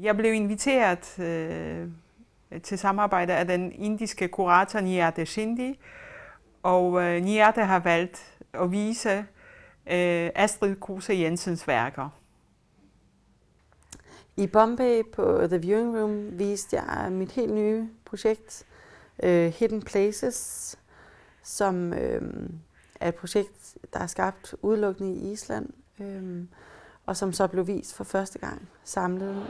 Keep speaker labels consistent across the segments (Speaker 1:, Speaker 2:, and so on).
Speaker 1: Jeg blev inviteret øh, til samarbejde af den indiske kurator Niyate Shindi, og øh, Niyate har valgt at vise øh, Astrid Kruse Jensens værker.
Speaker 2: I Bombay på The Viewing Room viste jeg mit helt nye projekt, øh, Hidden Places, som øh, er et projekt, der er skabt udelukkende i Island, øh, og som så blev vist for første gang samlet.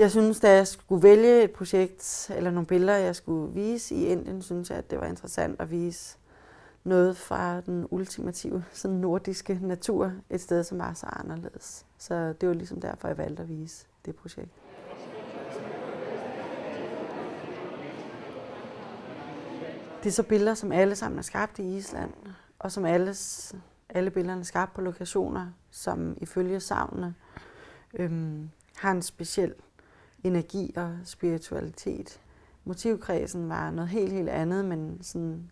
Speaker 2: Jeg synes, da jeg skulle vælge et projekt eller nogle billeder, jeg skulle vise i Indien, synes jeg, at det var interessant at vise noget fra den ultimative sådan nordiske natur, et sted, som var så anderledes. Så det var ligesom derfor, jeg valgte at vise det projekt. Det er så billeder, som alle sammen er skabt i Island, og som alles, alle billederne er skabt på lokationer, som ifølge savnene øhm, har en speciel energi og spiritualitet. Motivkredsen var noget helt, helt andet, men sådan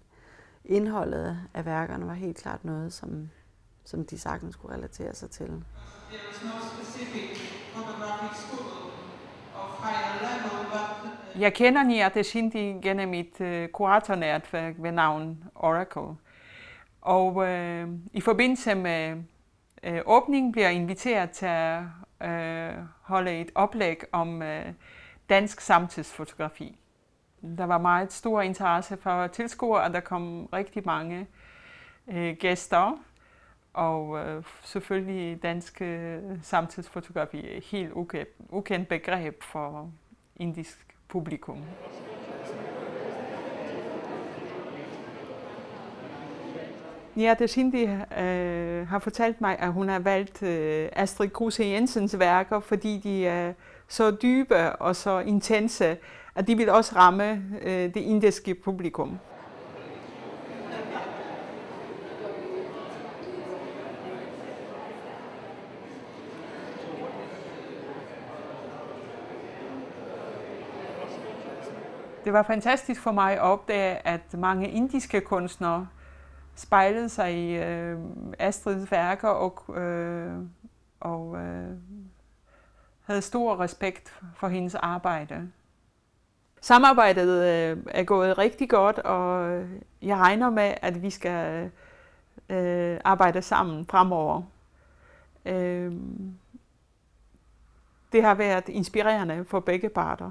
Speaker 2: indholdet af værkerne var helt klart noget, som, som de sagtens skulle relatere sig til.
Speaker 1: Jeg kender Nia Shindi gennem uh, kuratornetværk ved navn Oracle. Og uh, i forbindelse med uh, åbningen bliver jeg inviteret til øh, holde et oplæg om øh, dansk samtidsfotografi. Der var meget stor interesse for tilskuere, og der kom rigtig mange øh, gæster. Og øh, selvfølgelig dansk øh, samtidsfotografi er helt ukendt, ukendt begreb for indisk publikum. Ja, det Cindy øh, har fortalt mig, at hun har valgt øh, Astrid Kruse Jensens værker, fordi de er så dybe og så intense, at de vil også ramme øh, det indiske publikum. Det var fantastisk for mig at opdage, at mange indiske kunstnere spejlede sig i øh, Astrids værker og, øh, og øh, havde stor respekt for hendes arbejde. Samarbejdet øh, er gået rigtig godt, og jeg regner med, at vi skal øh, arbejde sammen fremover. Øh, det har været inspirerende for begge parter.